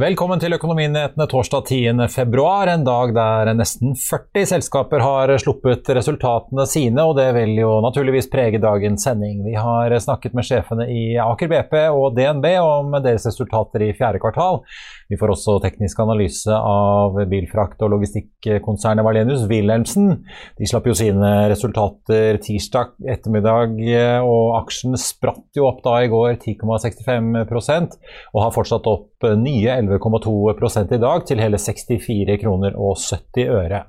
Velkommen til Økonominyhetene torsdag 10. februar, en dag der nesten 40 selskaper har sluppet resultatene sine, og det vil jo naturligvis prege dagens sending. Vi har snakket med sjefene i Aker BP og DNB om deres resultater i fjerde kvartal. Vi får også teknisk analyse av bilfrakt- og logistikkonsernet Valenius Wilhelmsen. De slapp jo sine resultater tirsdag ettermiddag, og aksjen spratt jo opp da i går 10,65% og har fortsatt opp nye 11,2 i dag, til hele 64 kroner og 70 øre.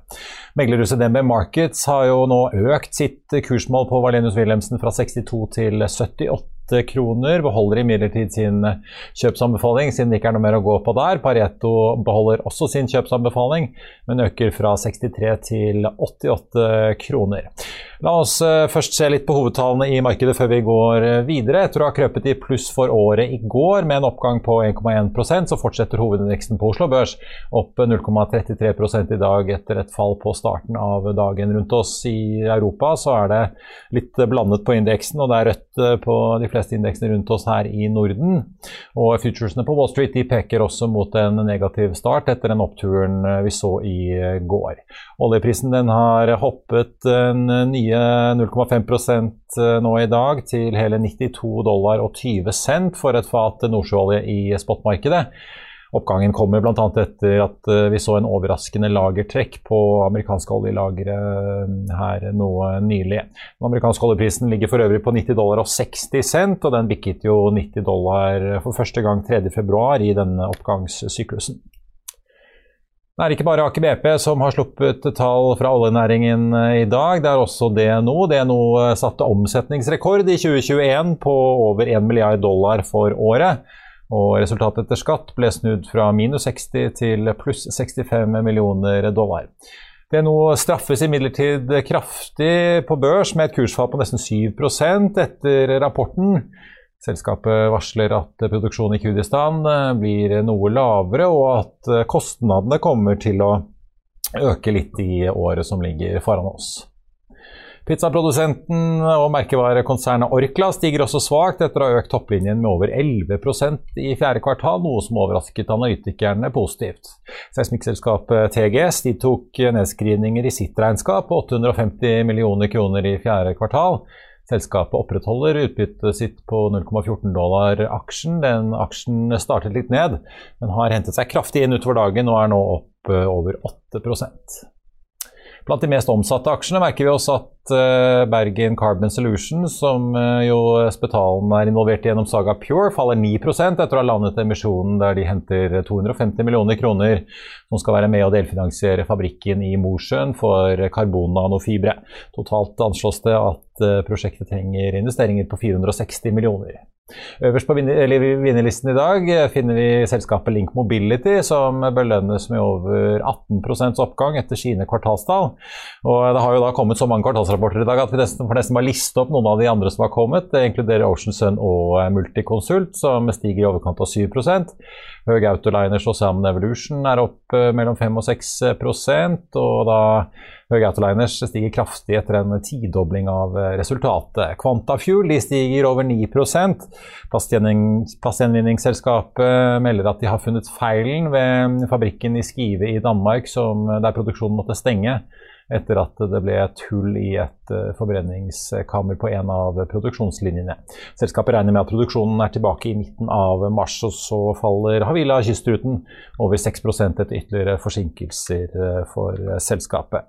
Meglerhuset DNB Markets har jo nå økt sitt kursmål på Valenius Wilhelmsen fra 62 til 78 kroner. Beholder imidlertid sin kjøpsanbefaling, siden det ikke er noe mer å gå på der. Pareto beholder også sin kjøpsanbefaling, men øker fra 63 til 88 kroner. La oss først se litt på hovedtallene i markedet før vi går videre. Etter å ha krøpet i pluss for året i går med en oppgang på 1,1% så fortsetter hovedindeksen på Oslo Børs opp 0,33 i dag etter et fall på starten av dagen. Rundt oss i Europa så er det litt blandet på indeksen, og det er rødt på de fleste indeksene rundt oss her i Norden. Og futuresene på Wall Street de peker også mot en negativ start etter den oppturen vi så i går. Oljeprisen den har hoppet nye 0,5 nå i dag til hele 92 dollar og 20 cent for et fat nordsjøolje i spotmarkedet. Oppgangen kommer bl.a. etter at vi så en overraskende lagertrekk på amerikanske oljelagre her noe nylig. Den amerikanske oljeprisen ligger for øvrig på 90 dollar og 60 cent, og den bikket jo 90 dollar for første gang 3.2 i denne oppgangssyklusen. Det er ikke bare Aker BP som har sluppet tall fra oljenæringen i dag, det er også DNO. DNO satte omsetningsrekord i 2021 på over 1 milliard dollar for året. Og resultatet etter skatt ble snudd fra minus 60 til pluss 65 millioner dollar. DNO straffes imidlertid kraftig på børs med et kursfall på nesten 7% etter rapporten. Selskapet varsler at produksjonen i Kurdistan blir noe lavere, og at kostnadene kommer til å øke litt i året som ligger foran oss. Pizzaprodusenten og merkevarekonsernet Orkla stiger også svakt etter å ha økt topplinjen med over 11% i fjerde kvartal, noe som overrasket analytikerne positivt. Seismikkselskapet TGS de tok nedskrivninger i sitt regnskap på 850 millioner kroner i fjerde kvartal. Selskapet opprettholder utbyttet sitt på 0,14 dollar aksjen. Den aksjen startet litt ned, men har hentet seg kraftig inn utover dagen og er nå opp over 8 Blant de mest omsatte aksjene merker vi oss at Bergen Carbon Solutions, som jo Spetalen er involvert i gjennom Saga Pure, faller 9 etter å ha landet emisjonen der de henter 250 millioner kroner som skal være med å delfinansiere fabrikken i Mosjøen for karbonnanofibre. Totalt anslås det at prosjektet trenger investeringer på 460 millioner. Øverst på vinnerlisten i dag finner vi selskapet Link Mobility, som belønnes med over 18% oppgang etter sine kvartalstall. Og det har jo da kommet så mange kvartalsrapporter i dag at vi nesten, får nesten bare liste opp noen av de andre som har kommet. Det inkluderer Ocean Sun og Multiconsult, som stiger i overkant av 7 Høg Autoliners og Salmon Evolution er opp mellom 5 og 6 og da Høge Autoliners stiger kraftig etter en tidobling av resultatet. Quantafuel de stiger over 9% Plastgjenvinningsselskapet melder at de har funnet feilen ved fabrikken i Skive i Danmark som, der produksjonen måtte stenge etter at det ble et hull i et forbrenningskammer på en av produksjonslinjene. Selskapet regner med at produksjonen er tilbake i midten av mars, og så faller Havila kystruten over 6% etter ytterligere forsinkelser for selskapet.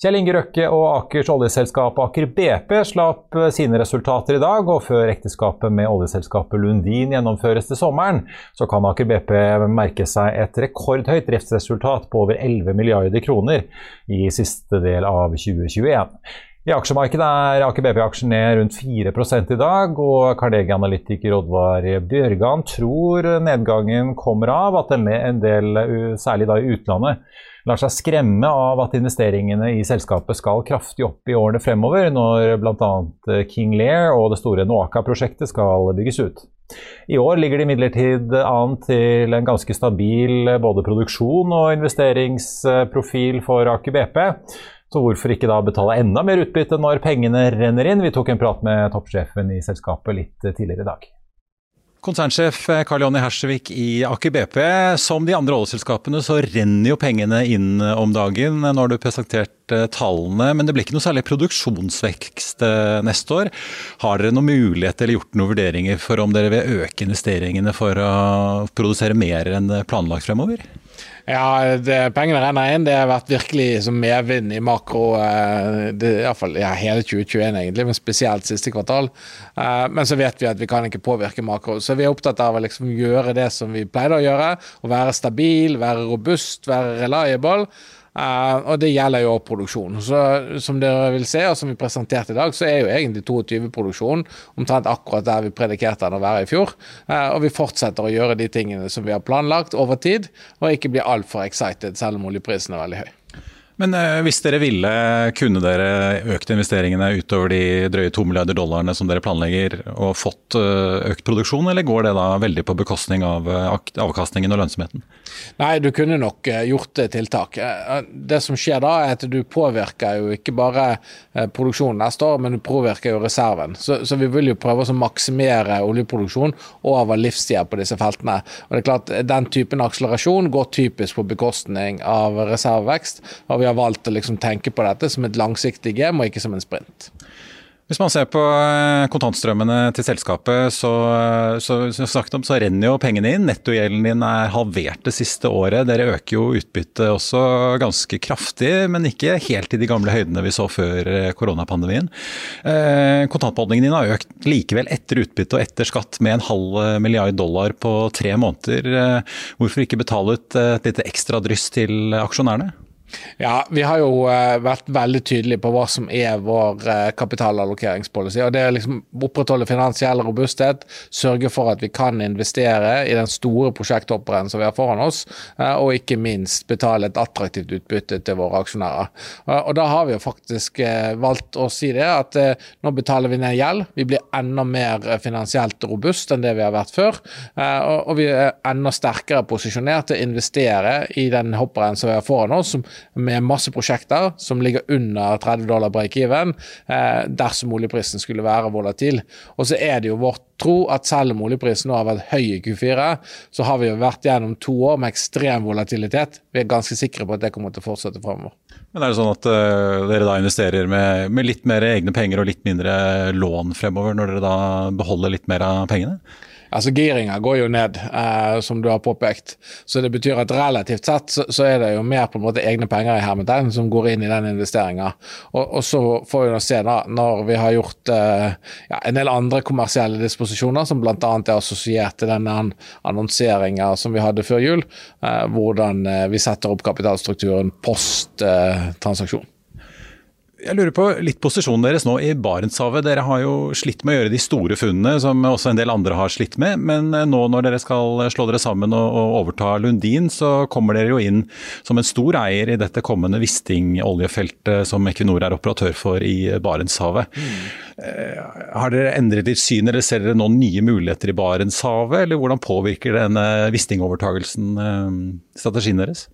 Kjell Inge Røkke og Akers oljeselskap Aker BP slapp sine resultater i dag, og før ekteskapet med oljeselskapet Lundin gjennomføres til sommeren, så kan Aker BP merke seg et rekordhøyt driftsresultat på over 11 milliarder kroner i siste del av 2021. I aksjemarkedet er Aker BP-aksjen ned rundt 4 i dag, og Carnegie-analytiker Oddvar Bjørgan tror nedgangen kommer av at en del, særlig da i utlandet, lar seg skremme av at investeringene i selskapet skal kraftig opp i årene fremover, når bl.a. Eh, King Lear og det store Noaka-prosjektet skal bygges ut. I år ligger det imidlertid an til en ganske stabil eh, både produksjon og investeringsprofil for Aker BP. Så hvorfor ikke da betale enda mer utbytte når pengene renner inn? Vi tok en prat med toppsjefen i selskapet litt tidligere i dag. Konsernsjef Karl Jonny Hersevik i Aker BP. Som de andre oljeselskapene så renner jo pengene inn om dagen. Nå har du presentert eh, tallene, men det blir ikke noe særlig produksjonsvekst eh, neste år. Har dere noen mulighet eller gjort noen vurderinger for om dere vil øke investeringene for å produsere mer enn planlagt fremover? Ja, det, pengene renner inn. Det har vært virkelig som medvind i makro eh, det, i fall, ja, hele 2021, egentlig, men spesielt siste kvartal. Eh, men så vet vi at vi kan ikke påvirke makro. Så vi er opptatt av å liksom gjøre det som vi pleide å gjøre. Å være stabil, være robust, være reliable. Uh, og det gjelder jo produksjon. Så Som dere vil se, og som vi presenterte i dag, så er jo egentlig 22-produksjonen omtrent akkurat der vi predikerte den å være i fjor. Uh, og vi fortsetter å gjøre de tingene som vi har planlagt over tid, og ikke bli altfor excited selv om oljeprisen er veldig høy. Men eh, hvis dere ville, kunne dere økt investeringene utover de drøye to milliarder dollarene som dere planlegger, og fått eh, økt produksjon, eller går det da veldig på bekostning av eh, avkastningen og lønnsomheten? Nei, du kunne nok gjort tiltak. Det som skjer da, er at du påvirker jo ikke bare produksjonen neste år, men du påvirker jo reserven. Så, så vi vil jo prøve å maksimere oljeproduksjon over livstida på disse feltene. Og det er klart, Den typen akselerasjon går typisk på bekostning av reservevekst. og vi har valgt å liksom tenke på dette som et langsiktig game, og ikke som en sprint. Hvis man ser på eh, kontantstrømmene til selskapet, så, så, så, om, så renner jo pengene inn. Nettogjelden din er halvert det siste året. Dere øker jo utbyttet også ganske kraftig, men ikke helt i de gamle høydene vi så før eh, koronapandemien. Eh, kontantbeholdningen din har økt likevel etter utbytte og etter skatt med en halv milliard dollar på tre måneder. Hvorfor ikke betale ut et lite ekstra dryss til aksjonærene? Ja, vi har jo uh, vært veldig tydelige på hva som er vår uh, kapitalallokeringspolicy. og Det er liksom opprettholde finansiell robusthet, sørge for at vi kan investere i den store prosjekthopperen som vi har foran oss, uh, og ikke minst betale et attraktivt utbytte til våre aksjonærer. og Da har vi jo faktisk valgt å si det, at nå betaler vi ned gjeld. Vi blir enda mer finansielt robust enn det vi har vært før. Og vi er enda sterkere posisjonert til å investere i den hopperen som vi har foran oss, som med masse prosjekter som ligger under 30 dollar break-even eh, dersom oljeprisen skulle være volatil. Og så er det jo vårt tro at selv om oljeprisen nå har vært høy i Q4, så har vi jo vært gjennom to år med ekstrem volatilitet. Vi er ganske sikre på at det kommer til å fortsette fremover. Men er det sånn at uh, dere da investerer med, med, litt mer egne penger og litt mindre lån fremover, når dere da beholder litt mer av pengene? Altså Giringa går jo ned, eh, som du har påpekt. Så det betyr at relativt sett så, så er det jo mer på en måte egne penger i hermetegn som går inn i den investeringa. Og, og, så får vi nå se da, når vi har gjort eh, ja, en del andre kommersielle disposisjoner, som bl.a. er assosiert til denne annonseringa som vi hadde før jul, eh, hvordan eh, vi setter opp kapitalstrukturen post eh, transaksjon. Jeg lurer på litt posisjonen deres nå i Barentshavet. Dere har jo slitt med å gjøre de store funnene, som også en del andre har slitt med. Men eh, nå når dere skal slå dere sammen og, overta Lundin, så kommer dere jo inn som en stor eier i dette kommende Wisting-oljefeltet som Equinor er operatør for i Barentshavet. Mm. Har dere endret ditt syn, eller ser dere noen nye muligheter i Barentshavet? Eller hvordan påvirker denne Wisting-overtagelsen eh, strategien deres?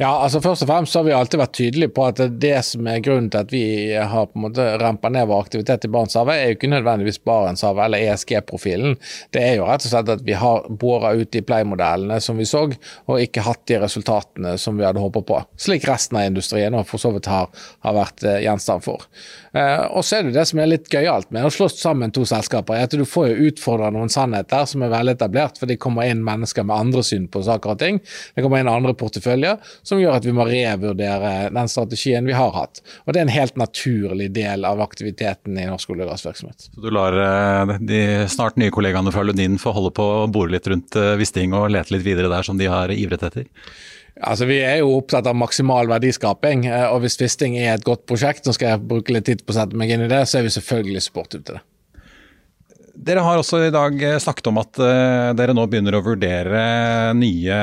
Ja, altså Først og fremst har vi alltid vært tydelige på at det som er grunnen til at vi har på en måte rempa ned vår aktivitet i Barentshavet, er jo ikke nødvendigvis Barentshavet eller ESG-profilen. Det er jo rett og slett at vi har bora ut de play-modellene som vi så, og ikke hatt de resultatene som vi hadde håpet på. Slik resten av industrien og for så vidt har, har vært eh, gjenstand for. Eh, og så er det det som er litt gøyalt med å slå sammen to selskaper, er at du får jo utfordra noen sannheter som er veletablert, for det kommer inn mennesker med andre syn på saker og ting. Det kommer inn andre porteføljer som gjør at vi må revurdere den strategien vi har hatt. Og Det er en helt naturlig del av aktiviteten i norsk olje- og gassvirksomhet. Så du lar eh, de snart nye kollegaene fra Lundin få holde på å bore litt rundt eh, Wisting og lete litt videre der, som de har ivret etter? Altså, Vi er jo opptatt av maksimal verdiskaping, eh, og hvis Fisting er et godt prosjekt, så skal jeg bruke litt tid på å sette meg inn i det, så er vi selvfølgelig supportive til det. Dere har også i dag eh, snakket om at uh, dere nå begynner å vurdere nye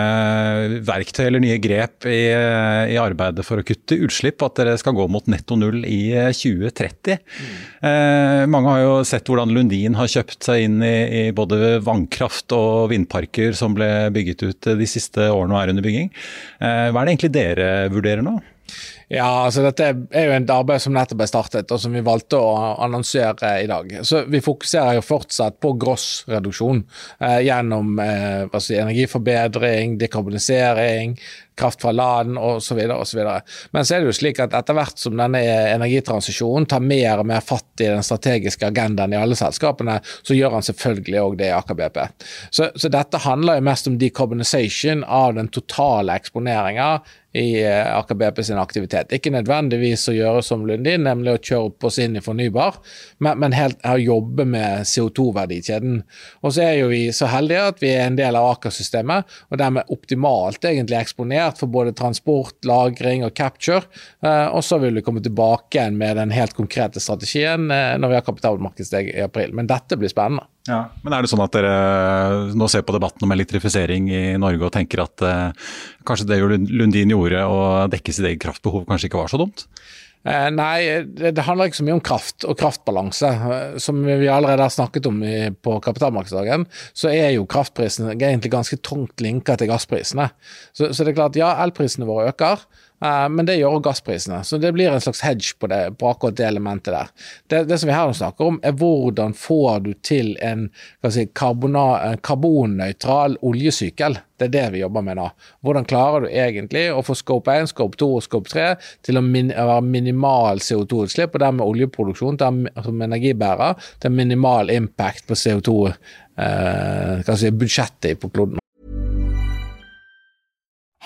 verktøy eller nye grep i, i, arbeidet for å kutte utslipp. At dere skal gå mot netto null i 2030. Mm. Eh, mange har jo sett hvordan Lundin har kjøpt seg inn i, i, både vannkraft og vindparker som ble bygget ut de siste årene og er under bygging. Eh, hva er det egentlig dere vurderer nå? Ja, altså dette er jo et arbeid som nettopp er startet, og som vi valgte å annonsere i dag. Så Vi fokuserer jo fortsatt på grossreduksjon eh, gjennom eh, altså energiforbedring, dekarbonisering, kraft fra land osv. osv. Men så er det jo slik at etter hvert som denne energitransisjonen tar mer og mer fatt i den strategiske agendaen i alle selskapene, så gjør han selvfølgelig òg det i Aker BP. Så, så, dette handler jo mest om decarbonisation av den totale eksponeringa i eh, Aker BP sin aktivitet. Ikke nødvendigvis å gjøre som Lundin, nemlig å kjøre opp oss inn i fornybar, men, men helt å jobbe med CO2-verdikjeden. Og så er jo vi så heldige at vi er en del av Aker-systemet, og dermed optimalt egentlig eksponert plassert for både transport, lagring og capture. Eh, og så vil vi komme tilbake igjen med den helt konkrete strategien eh, når vi har kapitalmarkedsdag i april. Men dette blir spennende. Ja, men er det sånn at dere nå ser på debatten om elektrifisering i Norge og tenker at eh, kanskje det Lundin gjorde, å dekke sitt eget kraftbehov, kanskje ikke var så dumt? Eh, nei, det, handler ikke så mye om kraft og kraftbalanse. Eh, som vi allerede har snakket om på kapitalmarkedsdagen, så er jo kraftprisene egentlig ganske tungt linka til gassprisene. Så, så, det er klart, ja, elprisene våre øker. Uh, men det gjør også gassprisene, så det blir en slags hedge på, det, på akkurat det elementet der. Det, det, som vi her snakker om, er hvordan får du til en si, karbonnøytral oljesykkel. Det er det vi jobber med nå. Hvordan klarer du egentlig å få scope 1, scope 2 og scope 3 til å, min, være minimal CO2-utslipp, og dermed oljeproduksjon som energibærer til minimal impact på CO2-budsjettet uh, på kloden.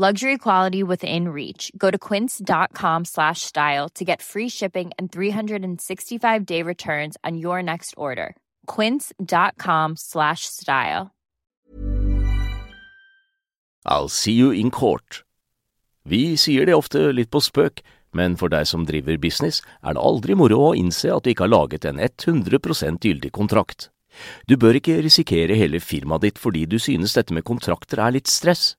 Luxury quality within reach. Go to quince.com slash style to get free shipping and 365 day returns on your next order. Quince.com slash style. I'll see you in court. Vi sier det ofte litt på spøk, men for deg som driver business, er det aldri moro å innse at du ikke har laget en 100% gyldig kontrakt. Du bør ikke risikere hele firmaet ditt fordi du synes dette med kontrakter er litt stress.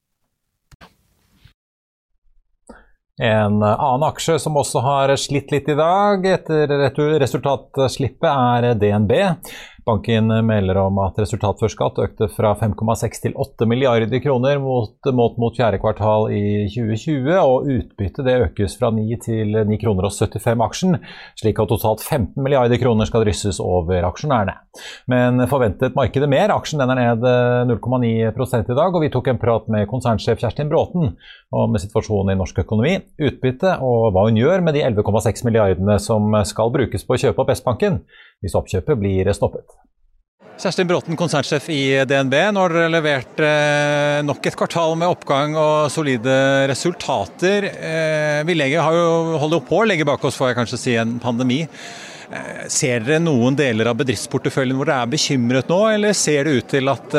En annen aksje som også har slitt litt i dag etter resultatslippet, er DNB. Banken melder om at resultat før skatt økte fra 5,6 til 8 milliarder kroner mot, mot, mot fjerde kvartal i 2020, og utbyttet økes fra 9 til 9 kroner og 75 aksjen, slik at totalt 15 milliarder kroner skal drysses over aksjonærene. Men forventet markedet mer, aksjen er ned 0,9 i dag, og vi tok en prat med konsernsjef Kjerstin Bråten om situasjonen i norsk økonomi, utbytte og hva hun gjør med de 11,6 milliardene som skal brukes på å kjøpe opp S-banken hvis oppkjøpet blir stoppet. Kjerstin Bråten, konsernsjef i DNB. Nå har dere levert eh, nok et kvartal med oppgang og solide resultater. Eh, vi har jo, holder på å legge bak oss får jeg kanskje si, en pandemi. Eh, ser dere noen deler av bedriftsporteføljen hvor dere er bekymret nå, eller ser det ut til at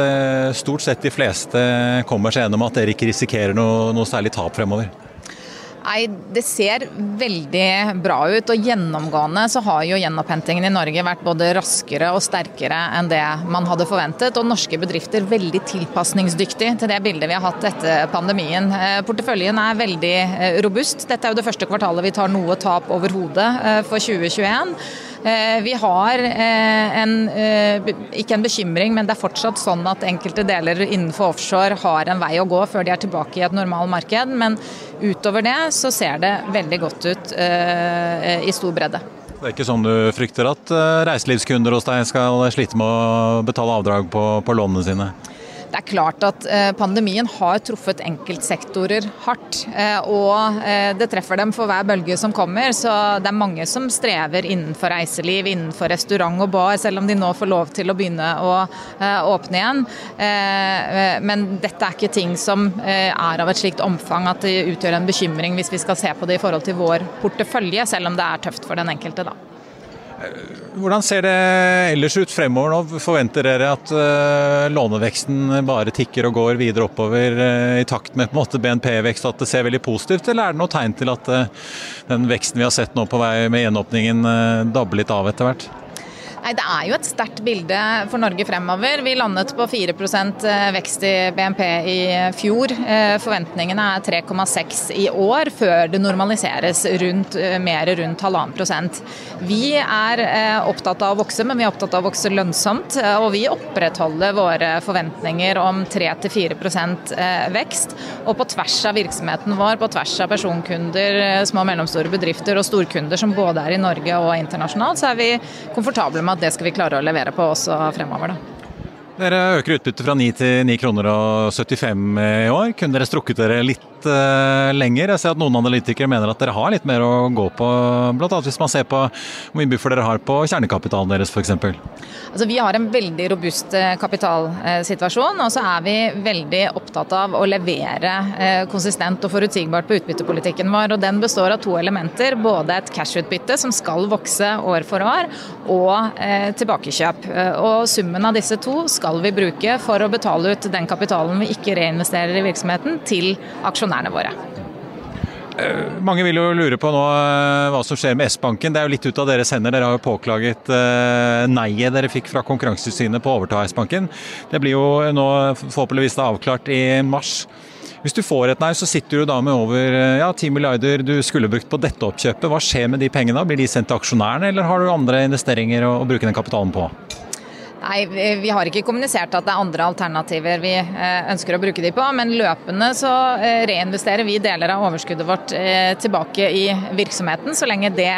stort sett de fleste kommer seg gjennom at dere ikke risikerer noe, noe særlig tap fremover? Nei, Det ser veldig bra ut. og Gjennomgående så har jo gjenopphentingen i Norge vært både raskere og sterkere enn det man hadde forventet. Og norske bedrifter veldig tilpasningsdyktige til det bildet vi har hatt etter pandemien. Eh, porteføljen er veldig eh, robust. Dette er jo det første kvartalet vi tar noe tap overhodet eh, for 2021. Vi har en, ikke en bekymring, men det er fortsatt sånn at enkelte deler innenfor offshore har en vei å gå før de er tilbake i et normalmarked. Men utover det så ser det veldig godt ut i stor bredde. Det er ikke sånn du frykter at reiselivskunder hos deg skal slite med å betale avdrag på, på lånene sine? Det er klart at eh, pandemien har truffet enkeltsektorer hardt. Eh, og eh, det treffer dem for hver bølge som kommer. Så det er mange som strever innenfor reiseliv, innenfor restaurant og bar, selv om de nå får lov til å begynne å åpne igjen. Men dette er ikke ting som er av et slikt omfang at det utgjør en bekymring hvis vi skal se på det i forhold til vår portefølje, selv om det er tøft for den enkelte, da. Hvordan ser det ellers ut fremover nå? Forventer dere at uh, låneveksten bare tikker og går videre oppover uh, i takt med BNP-vekst, at det ser veldig positivt, eller er det noe tegn til at uh, den veksten vi har sett nå på vei med gjenåpningen, dabber litt av etter hvert? Nei, Det er jo et sterkt bilde for Norge fremover. Vi landet på 4 eh, vekst i BNP i fjor. Eh, forventningene er 3,6 i år, før det normaliseres rundt, eh, mer rundt halvannen prosent. Vi er opptatt av å vokse, men vi er opptatt av å vokse lønnsomt. Og vi opprettholder våre forventninger om 3-4% vekst. Og på tvers av virksomheten vår, på tvers av personkunder, små og mellomstore bedrifter og storkunder som både er i Norge og internasjonalt, så er vi komfortable med at det skal vi klare å levere på også fremover. Da. Dere øker utbyttet fra 9 til 9 kroner og 75 i år. Kunne dere strukket dere litt uh, lenger? Jeg ser at noen analytikere mener at dere har litt mer å gå på, bl.a. hvis man ser på hvor mye buffer dere har på kjernekapitalen deres f.eks. Altså, vi har en veldig robust eh, kapitalsituasjon, og så er vi veldig opptatt av å levere uh, konsistent og forutsigbart på utbyttepolitikken vår. og Den består av to elementer. Både et cash-utbytte som skal vokse år for år, og uh, tilbakekjøp. Og Summen av disse to skal vi bruke for å betale ut den kapitalen vi ikke reinvesterer i virksomheten, til aksjonærene våre. Eh, mange vil jo lure på nå eh, hva som skjer med S-banken. Det er jo litt ut av deres hender. Dere har jo påklaget uh, neiet dere fikk fra Konkurransetilsynet på å overta S-banken. Det blir jo nå forhåpentligvis avklart i mars. Hvis du får et nei, så sitter du da med over ja, 10 milliarder du skulle brukt på dette oppkjøpet. Hva skjer med de pengene? Blir de sendt til aksjonærene, eller har du andre investeringer å bruke den kapitalen på? Nei, Vi har ikke kommunisert at det er andre alternativer vi eh, ønsker å bruke de på, men løpende så eh, reinvesterer vi deler av overskuddet vårt eh, tilbake i virksomheten, så lenge det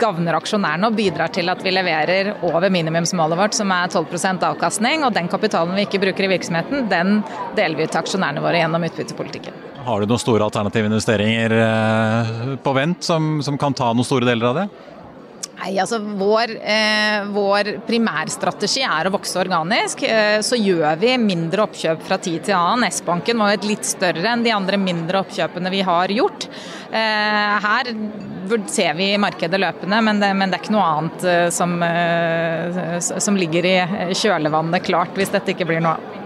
gagner aksjonærene og bidrar til at vi leverer over minimumsmålet vårt, som er 12% avkastning. Og den kapitalen vi ikke bruker i virksomheten, den deler vi ut til aksjonærene våre gjennom utbyttepolitikken. Har du noen store alternative investeringer på vent som, som kan ta noen store deler av det? Nei, altså vår, eh, vår, primærstrategi er å vokse organisk. Eh, så gjør vi mindre oppkjøp fra tid til annen. S-banken var et litt større enn de andre mindre oppkjøpene vi har gjort. Eh, her ser vi markedet løpende, men det, men det er ikke noe annet eh, som, eh, som ligger i kjølvannet klart hvis dette ikke blir noe av.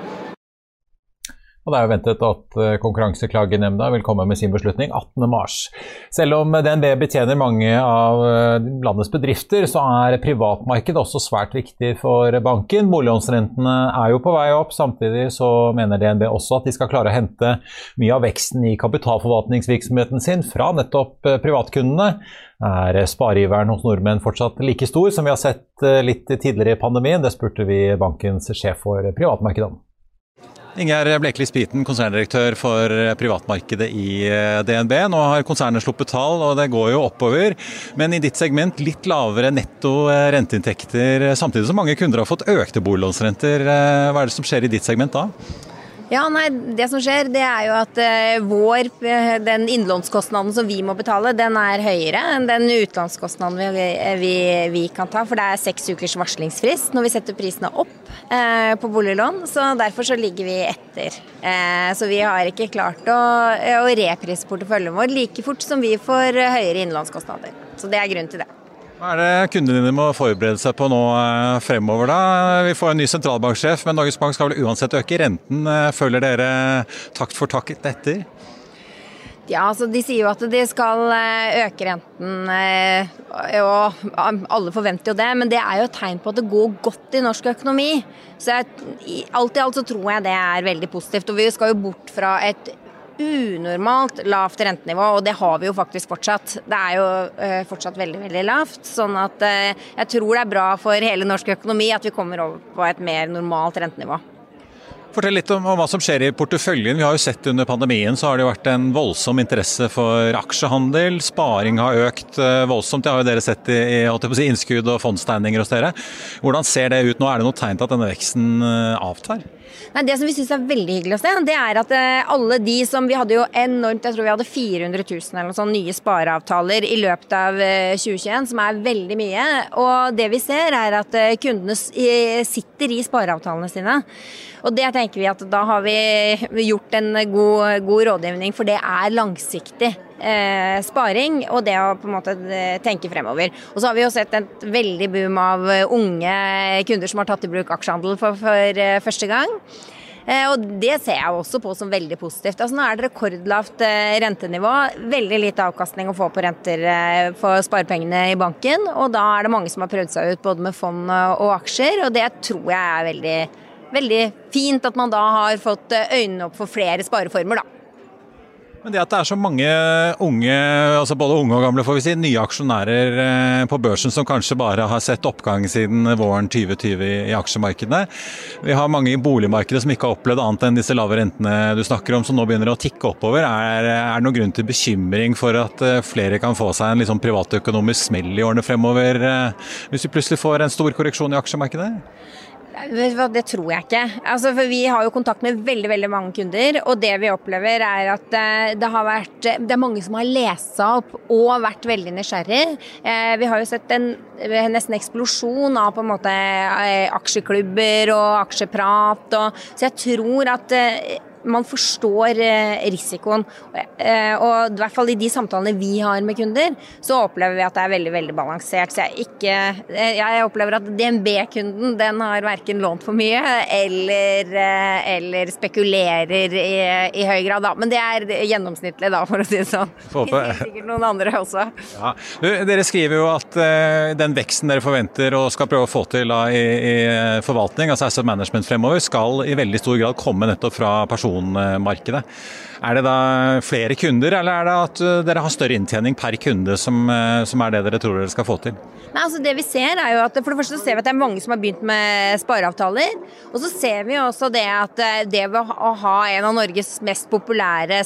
Og Det er jo ventet at eh, Konkurranseklagenemnda vil komme med sin beslutning 18.3. Selv om DNB betjener mange av eh, landets bedrifter, så er privatmarkedet også svært viktig for banken. Boliglånsrentene er jo på vei opp. Samtidig så mener DNB også at de skal klare å hente mye av veksten i kapitalforvaltningsvirksomheten sin fra nettopp eh, privatkundene. Er spareiveren hos nordmenn fortsatt like stor som vi har sett litt tidligere i pandemien? Det spurte vi bankens sjef for privatmarkedet om. Ingjerd Blekeli Spiten, konserndirektør for privatmarkedet i eh, DNB. Nå har konsernet sluppet tall, og det går jo oppover. Men i ditt segment litt lavere netto eh, renteinntekter, samtidig som mange kunder har fått økte boliglånsrenter. Eh, hva er det som skjer i ditt segment da? Ja, nei, Det som skjer, det er jo at uh, vår, den innlånskostnaden som vi må betale, den er høyere enn den utlånskostnaden vi, vi, vi, kan ta. For det er seks ukers varslingsfrist når vi setter prisene opp eh, på boliglån. Så derfor så ligger vi etter. Eh, så vi har ikke klart å, å reprise porteføljen vår like fort som vi får høyere innlånskostnader. Så det er grunnen til det. Hva er det kundene dine må forberede seg på nå eh, fremover, da? Vi får en ny sentralbanksjef, men Norges Bank skal vel uansett øke renten. Eh, følger dere takt for takt etter? Ja, altså De sier jo at de skal eh, øke renten, og alle forventer jo det. Men det er jo et tegn på at det går godt i norsk økonomi. Så jeg, alt i alt så tror jeg det er veldig positivt. Og vi skal jo bort fra et unormalt lavt rentenivå, og det har vi jo faktisk fortsatt. Det er jo uh, fortsatt veldig veldig lavt. Sånn at uh, jeg tror det er bra for hele norsk økonomi at vi kommer over på et mer normalt rentenivå. Fortell litt om, om, hva som skjer i porteføljen. Vi har jo sett Under pandemien så har det jo vært en voldsom interesse for aksjehandel. Sparing har økt uh, voldsomt. Det har jo dere sett i, i innskudd og fondstegninger hos dere. Hvordan ser det ut nå? Er det noe tegn til at denne veksten avtar? Nei, Det som vi syns er veldig hyggelig å se, det er at eh, alle de som Vi hadde jo enormt, jeg tror vi hadde 400 000 eller noe sånt nye spareavtaler i løpet av 2021, eh, som er veldig mye. Og det vi ser er at eh, kundene sitter i spareavtalene sine. Og det tenker vi at da har vi gjort en god, god rådgivning, for det er langsiktig eh, sparing og det å på en måte eh, tenke fremover. Og så har vi jo sett et veldig boom av unge kunder som har tatt i bruk aksjehandel for, for eh, første gang. Eh, og Det ser jeg også på som veldig positivt. Altså Nå er det rekordlavt eh, rentenivå. Veldig lite avkastning å få på renter for sparepengene i banken. Og da er det mange som har prøvd seg ut både med fond og aksjer, og det tror jeg er veldig, veldig fint at man da har fått øynene opp for flere spareformer, da. Men det at det er så mange unge, altså både unge og gamle, får vi si, nye aksjonærer eh, på børsen som kanskje bare har sett oppgang siden våren 2020 i aksjemarkedene. Vi har mange i boligmarkedet som ikke har opplevd annet enn disse lave rentene du snakker om, som nå begynner å tikke oppover. Er, det noen grunn til bekymring for at eh, flere kan få seg en liksom privatøkonomisk smell i årene fremover, eh, hvis vi plutselig får en stor korreksjon i aksjemarkedet? Det tror jeg ikke. Altså, for Vi har jo kontakt med veldig veldig mange kunder, og det vi opplever er at eh, det har vært Det er mange som har lest seg opp og vært veldig nysgjerrig. Eh, vi har jo sett en nesten eksplosjon av på en måte eh, aksjeklubber og aksjeprat. Og, så jeg tror at man forstår eh, risikoen. Eh, og i hvert fall i de samtalene vi har med kunder, så opplever vi at det er veldig veldig balansert. Så jeg, ikke, eh, jeg opplever at DNB-kunden den har verken lånt for mye eller, eller spekulerer i, i, høy grad. Da. Men det er gjennomsnittlig, da, for å si det sånn. Det sikkert noen andre også. Ja. Dere skriver jo at den veksten dere forventer og skal prøve å få til da, i, i forvaltning, altså asset management fremover, skal i veldig stor grad komme nettopp fra personer personmarkedet. Er det da flere kunder, eller er det at dere har større inntjening per kunde som, som er det dere tror dere skal få til? Nei, altså det vi ser er jo at For det første ser vi at det er mange som har begynt med spareavtaler. Og så ser vi også det at det å ha en av Norges mest populære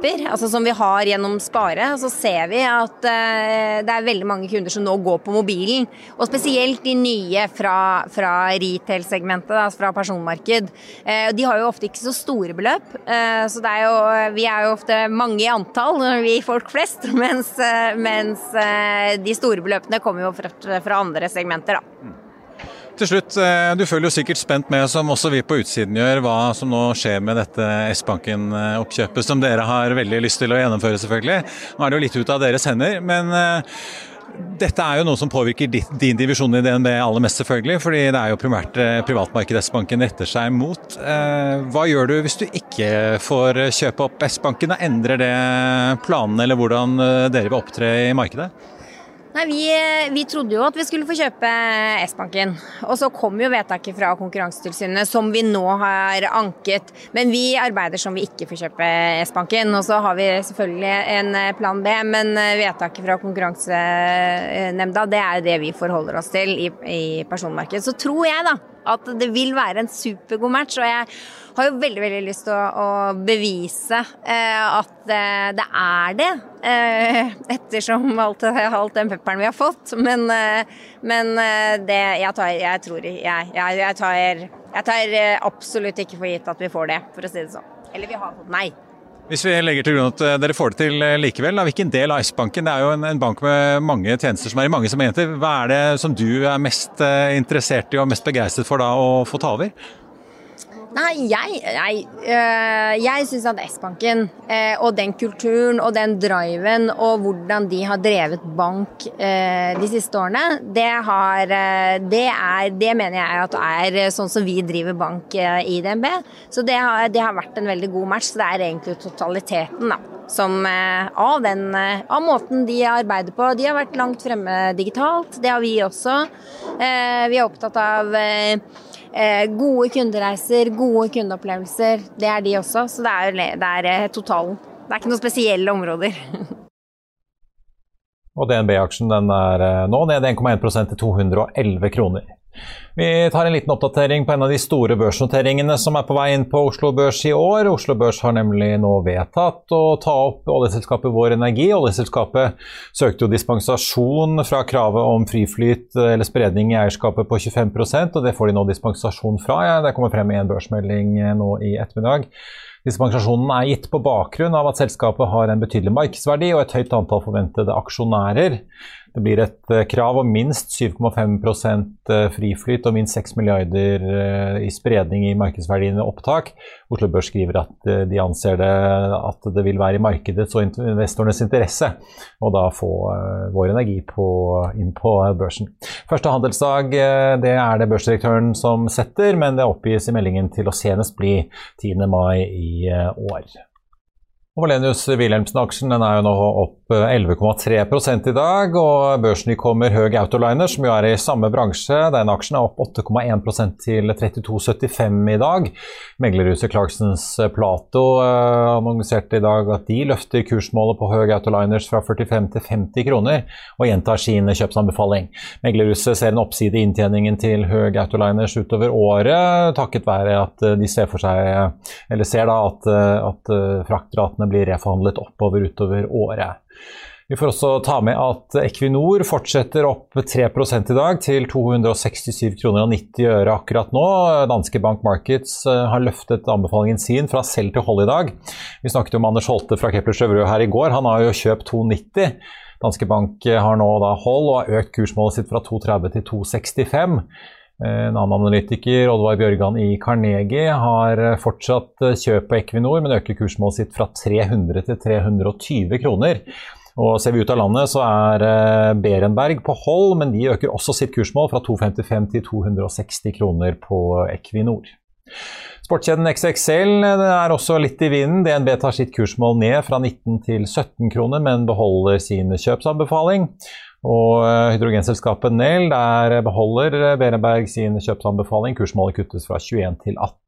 spareapper, altså som vi har gjennom Spare, så ser vi at det er veldig mange kunder som nå går på mobilen. Og spesielt de nye fra, fra retail-segmentet, altså fra personmarked. De har jo ofte ikke så store beløp. Så det er jo, vi er jo ofte mange i antall, vi folk flest. Mens, mens de store beløpene kommer jo fra, fra andre segmenter, da. Til slutt, Du følger jo sikkert spent med, som også vi på utsiden gjør, hva som nå skjer med dette S-banken-oppkjøpet, som dere har veldig lyst til å gjennomføre, selvfølgelig. Nå er det jo litt ut av deres hender, men dette er jo noe som påvirker din divisjon i DNB aller mest, selvfølgelig. Fordi det er jo primært privatmarkedet S-banken retter seg mot. Hva gjør du hvis du ikke får kjøpe opp S-banken? Endrer det planene eller hvordan dere vil opptre i markedet? Nei, vi, vi, trodde jo at vi skulle få kjøpe S-banken. Og så kom jo vedtaket fra Konkurransetilsynet som vi nå har anket. Men vi arbeider som vi ikke får kjøpe S-banken. Og så har vi selvfølgelig en plan B, men vedtaket fra Konkurransenemnda det er det vi forholder oss til i, i personmarkedet. Så tror jeg da at det vil være en supergod match. og jeg har jo veldig veldig lyst til å, å bevise eh, at eh, det er det. Eh, ettersom alt, alt, den pepperen vi har fått. Men, men det jeg tar Jeg tror jeg, jeg, jeg, tar, jeg tar absolutt ikke for gitt at vi får det, for å si det sånn. Eller vi har fått nei. Hvis vi legger til grunn at dere får det til likevel, da, hvilken del av S-banken Det er jo en, en, bank med mange tjenester som er i mange segmenter. Hva er det som du er mest interessert i og mest begeistret for da å få ta over? Nei, jeg, jeg, øh, jeg syns at S-banken øh, og den kulturen og den driven og hvordan de har drevet bank øh, de siste årene, det, har, det, er, det mener jeg at er sånn som vi driver bank i DNB. Så det har, det har, vært en veldig god match. Så det er egentlig totaliteten da, som, av, den, av måten de arbeider på. De har vært langt fremme digitalt. Det har vi også. Vi er opptatt av gode kundereiser, gode kundeopplevelser. Det er de også. Så det er, det er eh, totalen. Det er ikke noen spesielle områder. Og DNB-aksjen er eh, nå ned 1,1% til 211 kroner. Vi tar en liten oppdatering på en av de store børsnoteringene som er på vei inn på Oslo Børs i år. Oslo Børs har nemlig nå vedtatt å ta opp oljeselskapet Vår Energi. Oljeselskapet søkte jo dispensasjon fra kravet om friflyt eller spredning i eierskapet på 25% og det får de nå dispensasjon fra. Ja, det kommer frem i en børsmelding nå i ettermiddag. Dispensasjonen er gitt på bakgrunn av at selskapet har en betydelig markedsverdi og et høyt antall forventede aksjonærer. Det blir et eh, krav om minst 7,5 eh, friflyt og minst 6 milliarder eh, i spredning i markedsverdiene opptak. Oslo Børs skriver at de anser det at det vil være i markedets og investorenes interesse å da få vår energi på, inn på børsen. Første handelsdag det er det børsdirektøren som setter, men det oppgis i meldingen til å senest bli 10. mai i år. Og Valenius Wilhelmsen-aksjen er jo nå opp 11,3% i dag. og Børsnykommer Høg Autoliner, som jo er i samme bransje, den aksjen er opp 8,1% til 32,75 i dag. Meglerhuset Clarksons Plato uh, annonserte i dag at de løfter kursmålet på Høg Autoliners fra 45 til 50 kroner, og gjentar sin kjøpsanbefaling. Meglerhuset ser en oppside i inntjeningen til Høg Autoliners utover året, takket være at de ser for seg, eller ser da at, at fraktratene blir reforhandlet oppover utover året. Vi får også ta med at Equinor fortsetter opp 3 i dag, til 267 kroner og 90 øre akkurat nå. Danske Bank Markets eh, har løftet anbefalingen sin fra selv til hold i dag. Vi snakket om Anders Holte fra Kepler Sjøvrø her i går. Han har jo kjøpt 290. Danske Bank har nå da hold og har økt kursmålet sitt fra 230 til 265. En annen analytiker, Oddvar Bjørgan i Carnegie, har fortsatt kjøp på Equinor, men øker kursmålet sitt fra 300 til 320 kroner. Og Ser vi ut av landet, så er eh, Berenberg på hold, men de øker også sitt kursmål fra 255 til 260 kroner på Equinor. Sportskjeden XXL er også litt i vinden. DNB tar sitt kursmål ned fra 19 til 17 kroner, men beholder sin kjøpsanbefaling. Og eh, hydrogenselskapet Nel der beholder Berenberg sin kjøpsanbefaling. Kursmålet kuttes fra 21 til 18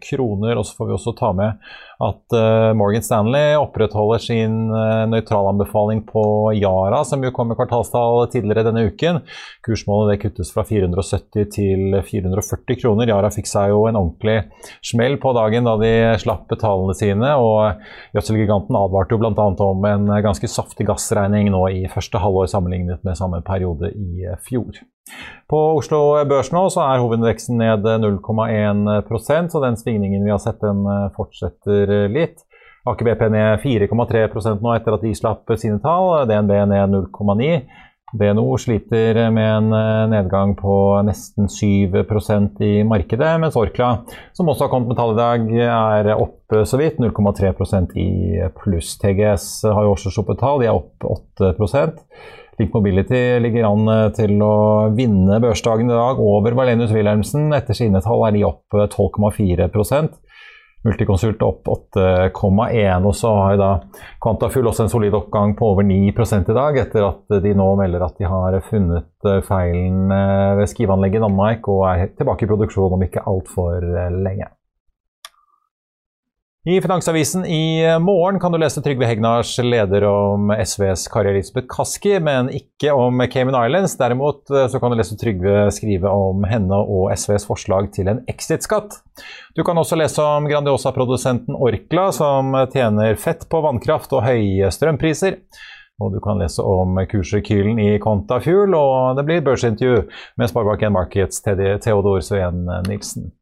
kroner. Og så får vi også ta med at uh, Morgan Stanley opprettholder sin uh, nøytralanbefaling på Yara, som jo kom med kvartalstall tidligere denne uken. Kursmålet det kuttes fra 470 til 440 kroner. Yara fikk seg jo en ordentlig smell på dagen da de slapp tallene sine. og Gjødselgiganten advarte jo bl.a. om en ganske saftig gassregning nå i første halvår sammenlignet med samme periode i fjor. På Oslo Børs nå så er hovedveksten ned 0,1% så den stigningen vi har sett, den eh, fortsetter litt. Aker BP ned 4,3% nå etter at de slapp sine tall. DNB ned 0,9 DNO sliter med en eh, nedgang på nesten 7% i markedet, mens Orkla, som også har kommet med tall i dag, er opp så vidt 0,3% i pluss. TGS har jo også sluppet tall, de er opp 8 Link Mobility ligger an eh, til å vinne børsdagen i dag over Valenius Wilhelmsen. Etter sine tall er de opp 12,4 eh, Multiconsult opp 8,1 og så har da Quantafull også en solid oppgang på over 9 i dag, etter at de nå melder at de har funnet eh, feilen ved skiveanlegget i Danmark og er tilbake i produksjon om ikke altfor lenge. I Finansavisen i morgen kan du lese Trygve Hegnars leder om SVs Kari Elisabeth Kaski, men ikke om Cayman Islands. Derimot eh, så kan du lese Trygve skrive om henne og SVs forslag til en exit-skatt. Du kan også lese om Grandiosa-produsenten Orkla, som tjener fett på vannkraft og høye strømpriser. Og du kan lese om kursrekylen i Kontafuel, og det blir børsintervju med Sparebank1 Markets Theodor Sveen Nilsen.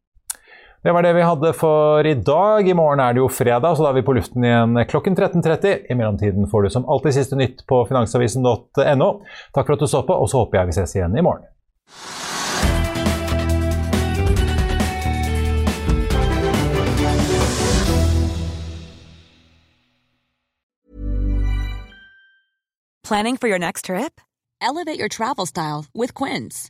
Det var det vi hadde for i dag. I morgen er det jo fredag, så da er vi på luften igjen klokken 13.30. I mellomtiden får du som alltid siste nytt på finansavisen.no. Takk for at du så på, og så håper jeg vi ses igjen i morgen. Planning for your next trip? Elevate your travel style with Quince.